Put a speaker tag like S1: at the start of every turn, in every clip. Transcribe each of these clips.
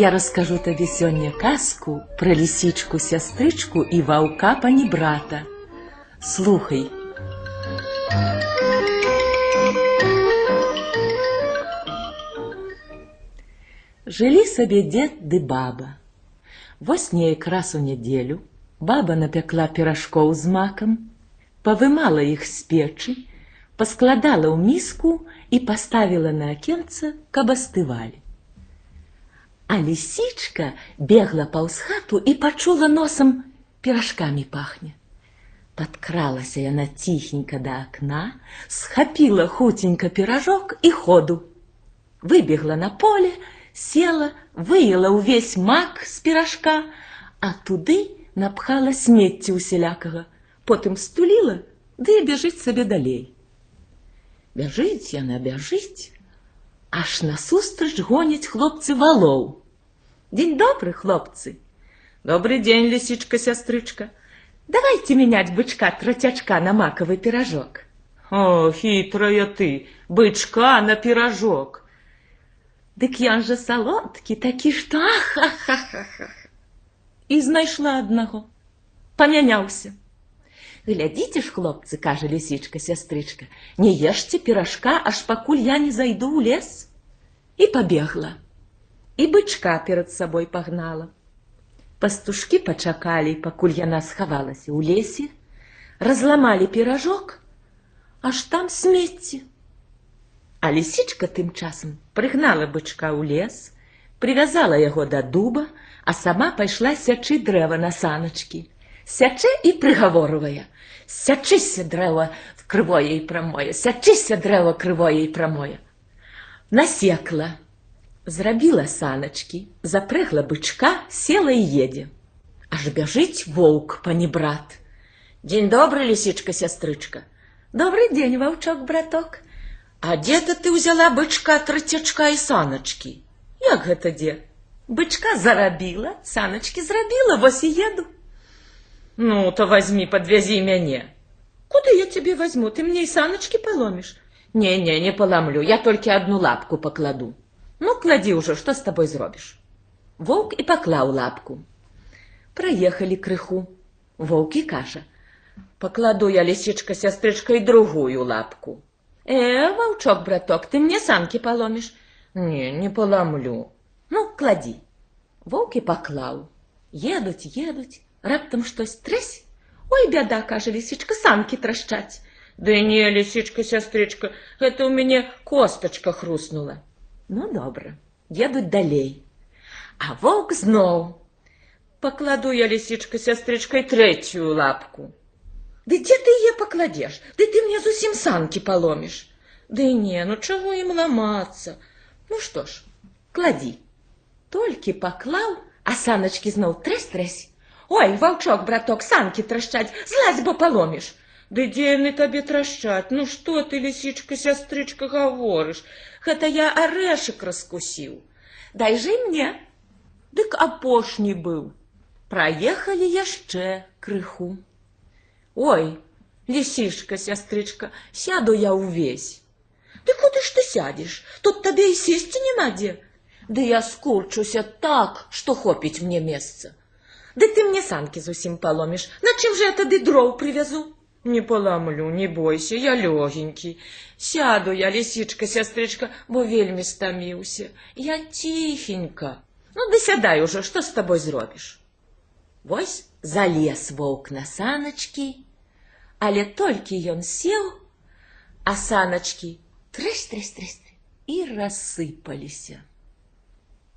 S1: Я раскажу табе сёння казку пра лісічку сястрычку і ваўка панібрата. Слухай. Жылі сабе дзед ды баба. Вось неяк раз у нядзелю баба напякла піражкоў з макам, павымала іх з печы, паскладала ў міску і паставіла на акенца, каб астывалі. А лісічка бегла паўз хату і пачула носам піражкамі пахне. Падкралася яна ціхенька да акна, схапіла хуценька піражок і ходу. Выбегла на поле, села, выела ўвесь мак з піражка, а туды напхала смецці усялякага, потым стуліла, ды і бяжыць сабе далей. Бяжыць яна бяжыць, аж насустрач гоняць хлопцы валоў. Дзень добры, хлопцы. Добрый день, лисичка, сестричка. Давайте менять бычка тротячка на маковый пирожок. О, хитрая ты, бычка на пирожок. Дык ён же солодкі, такі, што ах-ха-ха-ха. І знайшла аднаго. Памяняўся. Глядзіце ж, хлопцы, кажа лісічка сястрычка, не ешце піражка, аж пакуль я не зайду ў лес. І пабегла. І бычка перад сабой пагнала. Пастушкі пачакалі, пакуль яна схавалася ў лесе, разламалі піражок, аж там смецці. А лісічка тым часам прыгнала бычка ў лес, привязала яго да дуба, а сама пайшла сячы дрэва на саначкі. Сячэ і прыгаворвае: Сячыся дрэва крывое і прамое, сячыся дрэва крывое і прамое. Насекла, Зрабіла саначкі, запрэгла бычка, села і едзе. Аж бяжыць воўк, пані брат. Дзень добры, лісічка, сястрычка. Добры дзень, ваўчок, браток. А дзе-то ты ўзяла бычка, трыцячка і саначкі. Як гэта дзе? Бычка зарабіла, саначкі зрабіла, вось і еду. Ну, то возьми, подвязи мяне. Куды я тебе возьму? Ты мне і саначкі паломіш? Не-не, не паламлю, я толькі адну лапку пакладу. Ну, клади уже, что с тобой зробишь? Волк и поклал лапку. Проехали крыху. Волк и каша. Покладу я, лисичка, сестричка, и другую лапку. Э, волчок, браток, ты мне санки поломишь? Не, не поломлю. Ну, клади. Волк и поклал. Едуть, раптом штось тресь. Ой, бяда, каже лисичка, санки трашчаць. Да не, лисичка, сестричка, это у меня косточка хрустнула. Ну, добра, едуць далей. А воўк зноў. Пакладу я лісічка сястрычкай трэцюю лапку. Ды дзе ты яе пакладзеш? Ды ты мне зусім санкі паломіш. Ды не, ну чаго ім ламацца? Ну што ж, кладі. Толькі паклаў, а саначкі зноў трэс-трэс. Ой, ваўчок, браток, санкі трашчаць, злазь, бо паломіш. Ды дзе яны табе трашчаць? Ну што ты, лісічка, сястрычка, гаворыш? Гэта я арэшак раскусіў. Дай жы мне. Дык апошні быў. Праехалі яшчэ крыху. Ой, лісішка, сястрычка, сяду я ўвесь. Ды куды ж ты сядзеш? Тут табе і сесці няма дзе. Ды я скурчуся так, што хопіць мне месца. Ды ты мне санкі зусім паломіш, на чым жа я тады дроў прывязу? Не поломлю, не бойся, я легенький. Сяду я, лисичка, сестричка, бо вельми стомился. Я тихенько. Ну, да сядай уже, что с тобой зробишь? Вось залез волк на саночки, але толькі ён сел, а саночки трысь-трысь-трысь и рассыпаліся.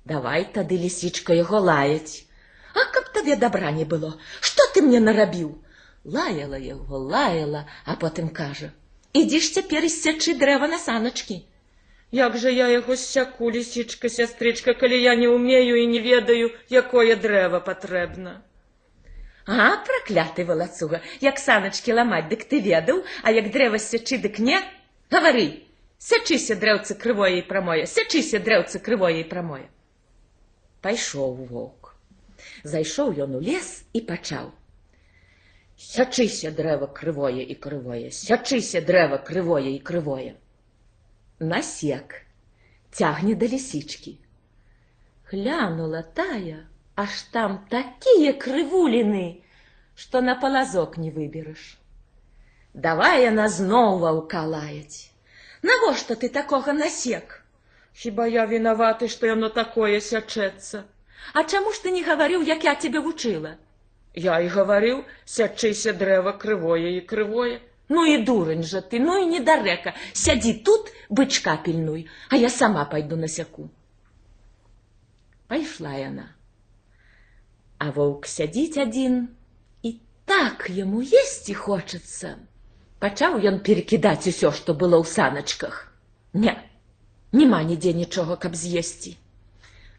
S1: Давай тады лисичка яго лаяць. А каб табе добра не было, что ты мне нарабіў? лаяла яго, лаяла, а потым кажа: « Ідзі ж цяпер сячы дрэва на саначкі. Як жа я яго сяку, лісічка, сястрычка, калі я не ўмею і не ведаю, якое дрэва патрэбна. А, пракляты валацуга, як саначкі ламаць, дык ты ведаў, а як дрэва сячы, дык не? Гавары, сячыся дрэўцы крывое і прамое, сячыся дрэўцы крывое і прамое. Пайшоў воўк. Зайшоў ён у лес і пачаў. Сячыся дрэва крывое і крывое, сячыся дрэва крывое і крывое. Насек цягне да лісічкі. Глянула тая, аж там такие крывуліны, што на палазок не выбераш. Давай яна зноў ваўка лаяць. Навошта ты такога насек?
S2: Хіба я вінаваты, што яно такое сячэцца?
S1: А чаму ж ты не гаварыў, як я цябе вучыла?
S2: Я і гаварыў, сячыся дрэва крывое і крывое.
S1: Ну і дурань жа ты, ну і недарэка. Сядзі тут, бычка пільнуй, а я сама пайду насяку. Пайшла яна. А воўк сядзіць адзін, і так яму есці хочацца. Пачаў ён перакідаць усё, што было ў саначках. Не, няма нідзе нічога, каб з'есці.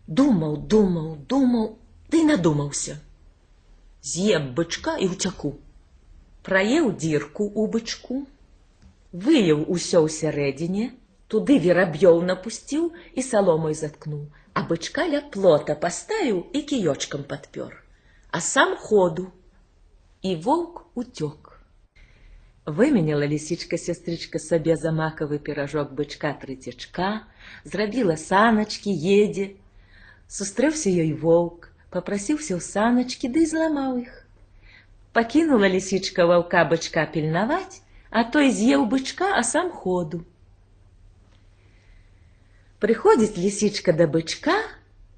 S1: Думаў, думаў, думаў, ды надумаўся. З'ем бычка і ўцяку. Праеў дзірку ў бычку, выяў усё ўсярэдзіне, туды вераб'ёў напусціў і саломай заткнуў, а бычка ля плота паставіў і кіёчкам падпёр, а сам ходу. І воўк уцёк. Выменяла лісічка сястрычка сабе за макавы піражок бычка трыцячка, зрабіла саначкі, едзе. Сустрэўся ёй воўк, попрасіўся ў саначкі ды зламаў іх. Пакінула лісічка ваўка бычка пільнаваць, а той з'еў бычка, а сам ходу. Прыходзіць лісічка да бычка,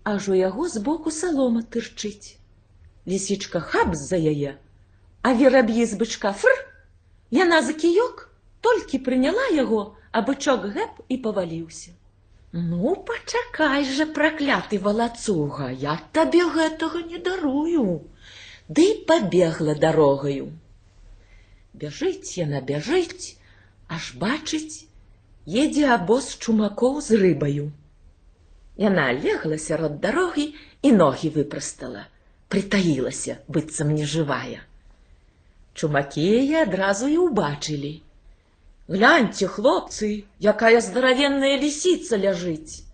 S1: аж у яго збоку салома тырчыць. Лісічка хап з-за яе, а вераб'і з бычка фр, Яна за кіёк толькі прыняла яго, а бычок гэп і паваліўся. Ну, пачакай жа, пракляты валацуга, я табе гэтага не дарую. Ды пабегла дарогаю. Бяжыць яна бяжыць, аж бачыць, едзе абоз чумакоў з рыбаю. Яна легла сярод дарогі і ногі выпрастала, прытаілася, быццам нежывая. Чумакі яе адразу і ўбачылі. Гляньце, хлопцы, якая здаравенная лісіца ляжыць.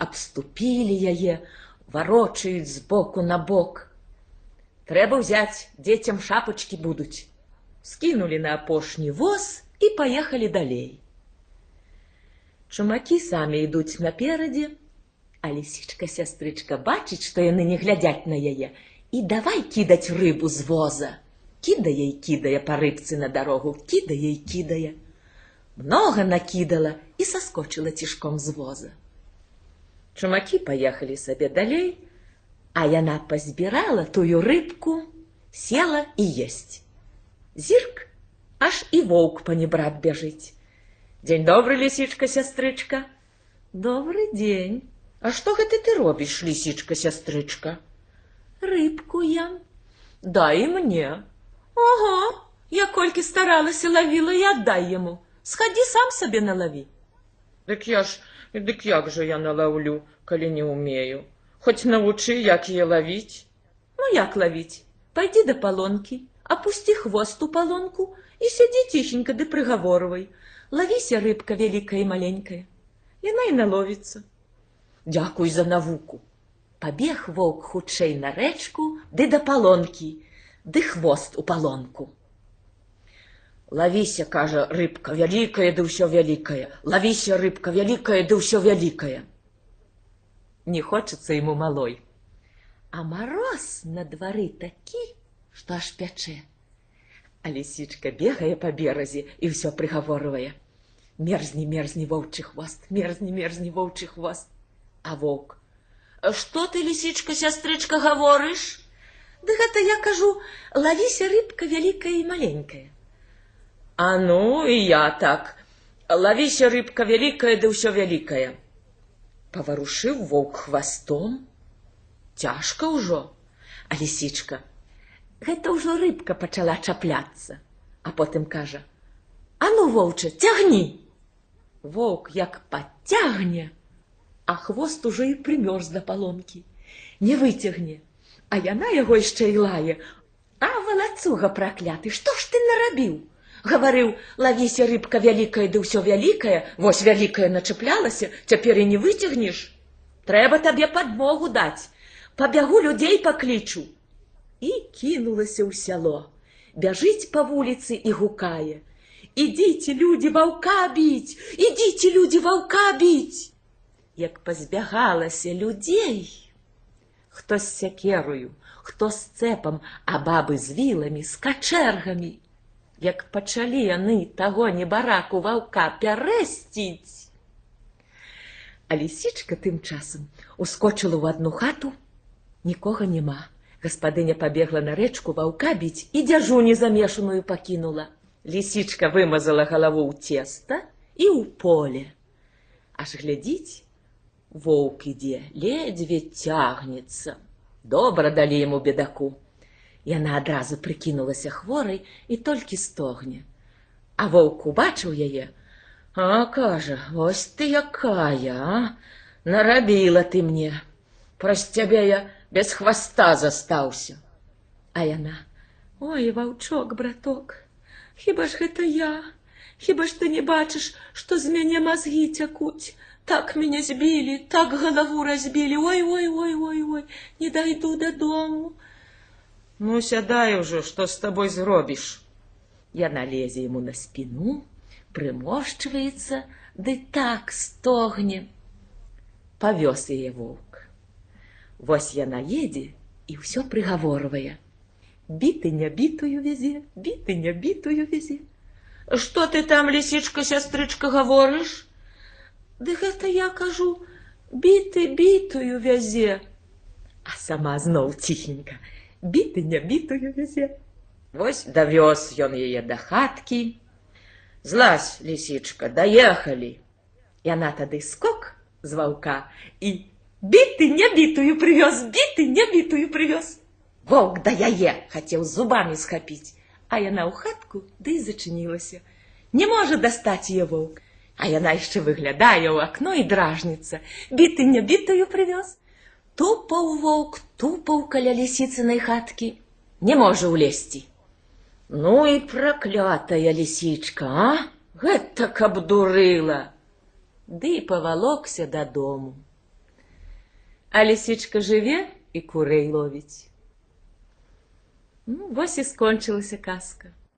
S1: Абступілі яе, варочаюць з боку на бок. Трэба ўзяць, дзецям шапачкі будуць. Скінулі на апошні воз і паехалі далей. Чумакі самі ідуць наперадзе, а лісічка сястрычка бачыць, што яны не глядзяць на яе і давай кідаць рыбу з воза. Кідае і кідае па рыбцы на дарогу, кідае і кідае. Многа накідала і саскочыла цішком з воза. Чумакі паехалі сабе далей, а яна пазбірала тую рыбку, села і есць. Зірк, аж і воўк панебрат бяжыць. Дзень добры, лісічка сястрычка. Добры дзень. А што гэта ты робіш, лісічка сястрычка? Рыбку ям. Дай мне. Ого, я колькі старалася лавіла і аддай яму. Схадзі сам сабе налаві.
S2: Дык я ж, дык як жа я налаўлю, калі не ўмею. Хоць навучы, як яе лавіць.
S1: Ну як лавіць? Пайдзі да палонкі, апусці хвост у палонку і сядзі ціхенька ды прыгаворвай. Лавіся рыбка вялікая і маленькая. Яна і наловіцца. Дзякуй за навуку. Пабег воўк хутчэй на рэчку ды да палонкі, ды хвост у палонку. Лавіся, кажа, рыбка вялікая ды ўсё вялікае. Лавіся рыбка вялікая ды ўсё вялікае. Не хочацца яму малой. А мароз на двары такі, што аж пячэ. А лісічка бегае па беразе і ўсё прыгаворвае. Мерзні, мерзні воўчы хвост, мерзні, мерзні воўчы хвост. А воўк: « Што ты, лісічка, сястрычка, гаворыш? Ды гэта я кажу, лавіся рыбка вялікая і маленькая. А ну і я так. Лавіся рыбка вялікая ды ўсё вялікае. Паварушыў воўк хвастом. Цяжка ўжо, а лісічка. Гэта ўжо рыбка пачала чапляцца, а потым кажа: « А ну воўча, цягні! Воўк як падцягне, а хвост ужо і прымёрз да паломкі. Не выцягне, А яна яго яшчэ і лае. А валацуга пракляты, што ж ты нарабіў? Гаварыў, лавіся рыбка вялікая ды ўсё вялікае, вось вялікая начаплялася, цяпер і не выцягнеш. Трэба табе падмогу даць. Пабягу людзей паклічу. І кінулася ў сяло. Бяжыць па вуліцы і гукае. Ідзіце, людзі ваўка біць, ідзіце, людзі ваўка біць. як пазбягалася людзей. Хто з сякерою, хто з цэпам, а бабы з віламі, з качэргамі. Як пачалі яны таго небараку ваўка пярэсціць. А лісічка тым часам ускочыла ў адну хату, нікога няма. Гаспадыня пабегла на рэчку ваўка біць і дзяжу незамешаную пакінула. Лісічка вымазала галаву ў цеста і ў поле. Аж глядзіць, воўк ідзе, ледзьве цягнецца. Добра далі яму бедаку. Яна адразу прыкінулася хворай і толькі стогне. А воўк убачыў яе, а кажа, вось ты якая, а? Нарабіла ты мне. Праз цябе я без хваста застаўся. А яна: Ой, ваўчок, браток, Хіба ж гэта я? Хіба ж ты не бачыш, што з мяне мазгі цякуць? Так мяне збілі, так галаву разбілі. Ой, ой, ой, ой, ой, не дайду дадому.
S2: Ну, сядай ужо, што з табой зробіш.
S1: Яна лезе яму на спіну, прыморшчваецца, ды так стогне. Павёз яе воўк. Вось яна едзе і ўсё прыгаворвае. Біты не бітую вязе, біты не бітую вязе.
S2: Што ты там, лісічка, сястрычка, гаворыш?
S1: Ды гэта я кажу, біты бітую вязе. А сама зноў ціхенька, біты не бітую вязе.
S2: Вось давёз ён яе да хаткі. Злазь, лісічка, даехалі.
S1: Яна тады скок з ваўка і біты не бітую прывёз, біты не бітую прывёз. Воўк да яе хацеў зубамі схапіць, а яна ў хатку ды і зачынілася. Не можа дастаць яе воўк, а яна яшчэ выглядае ў акно і дражніца. Біты не бітую прывёз. Тупаў воўк, тупаў каля лісіцынай хаткі, не можа ўлезці.
S2: Ну і праклятая лісічка, а? Гэта каб дурыла.
S1: Ды і павалокся дадому. А лісічка жыве і курэй ловіць. Ну, вось і скончылася казка.